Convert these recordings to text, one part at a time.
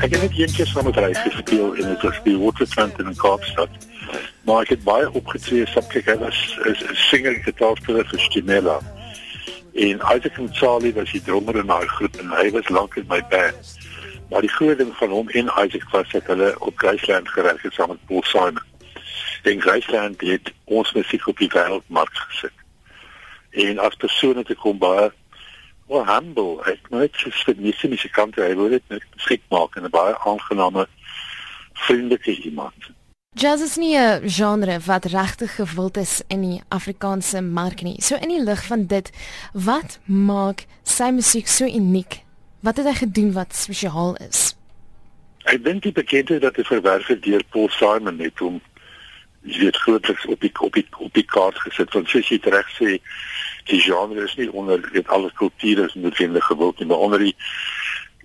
Ek het net een keer saam met hy gespeel in 'n gespeel Waterfront in Kaapstad. Maar ek het baie opgetree, sapkyk hy was 'n singer gitaarspeler vir Stimela. En Isaac en Charlie was die drummer in daai groep en hy was lank in my band. Maar die groot ding van hom en Isaac was dat hulle op Graceland gewerk het saam met Paul Simon. En Graceland het ons musiek op die wêreldmark gesit. En as persone te kom baie wel humble, ek moet sê vir die meeste musikante, hy wil dit net skik maak en 'n baie aangename vriendelike iemand. Jazz is nie 'n genre wat regtig gewild is in die Afrikaanse mark nie. So in die lig van dit, wat maak sy musiek so uniek? Wat het hy gedoen wat spesiaal is? Ek dink die bekendheid dat hy verwerf het deur Paul Simon net om jy weet grootliks op die op die op die kaart gesit want soos jy reg sê die genre is nie onder dit alle kulture is noodwendig gewild nie maar onder die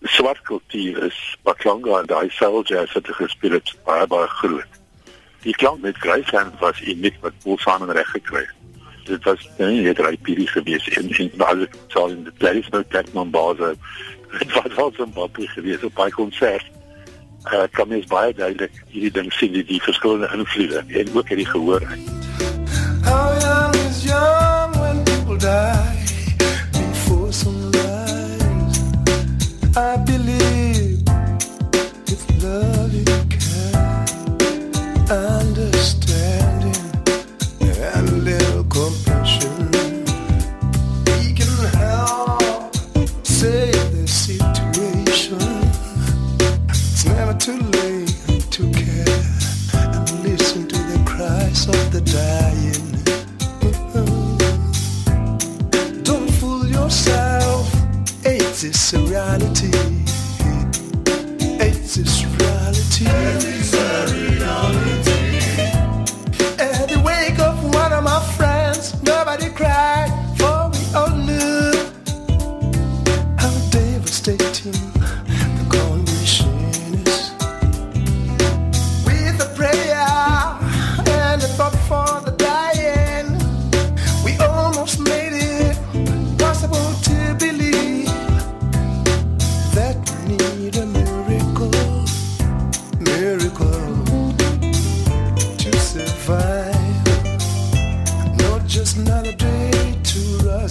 swart kultuur is baklanga en daai soul jazz wat gespeel het baie baie groot. Die klank met Graceland was uniek wat Paul Simon reg gekry het. Dit was nie net reg pirie gewees en en alles sal in die place nou kyk man baie dit was al so baie gewees op by konsert uh, kan mens baie duidelik hierdie ding sien die, die verskillende invloede en ook hierdie gehoor. How yourself, AIDS is a reality. AIDS is tears.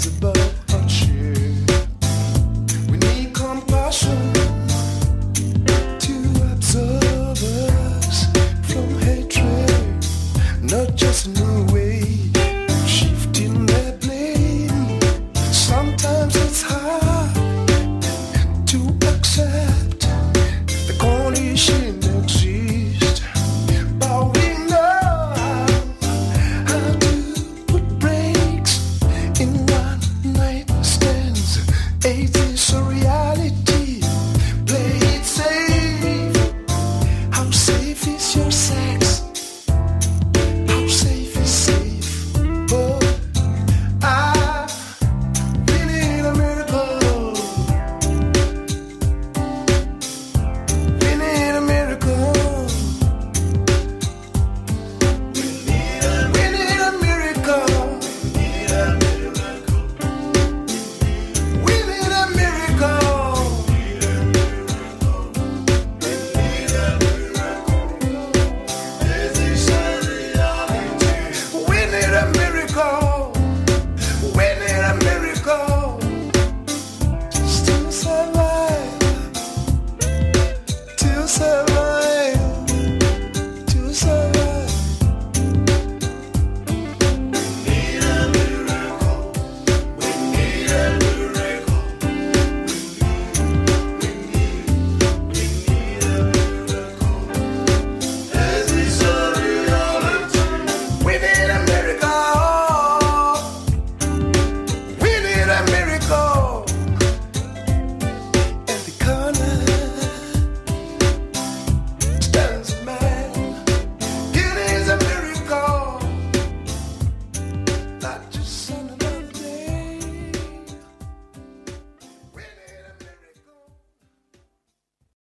Above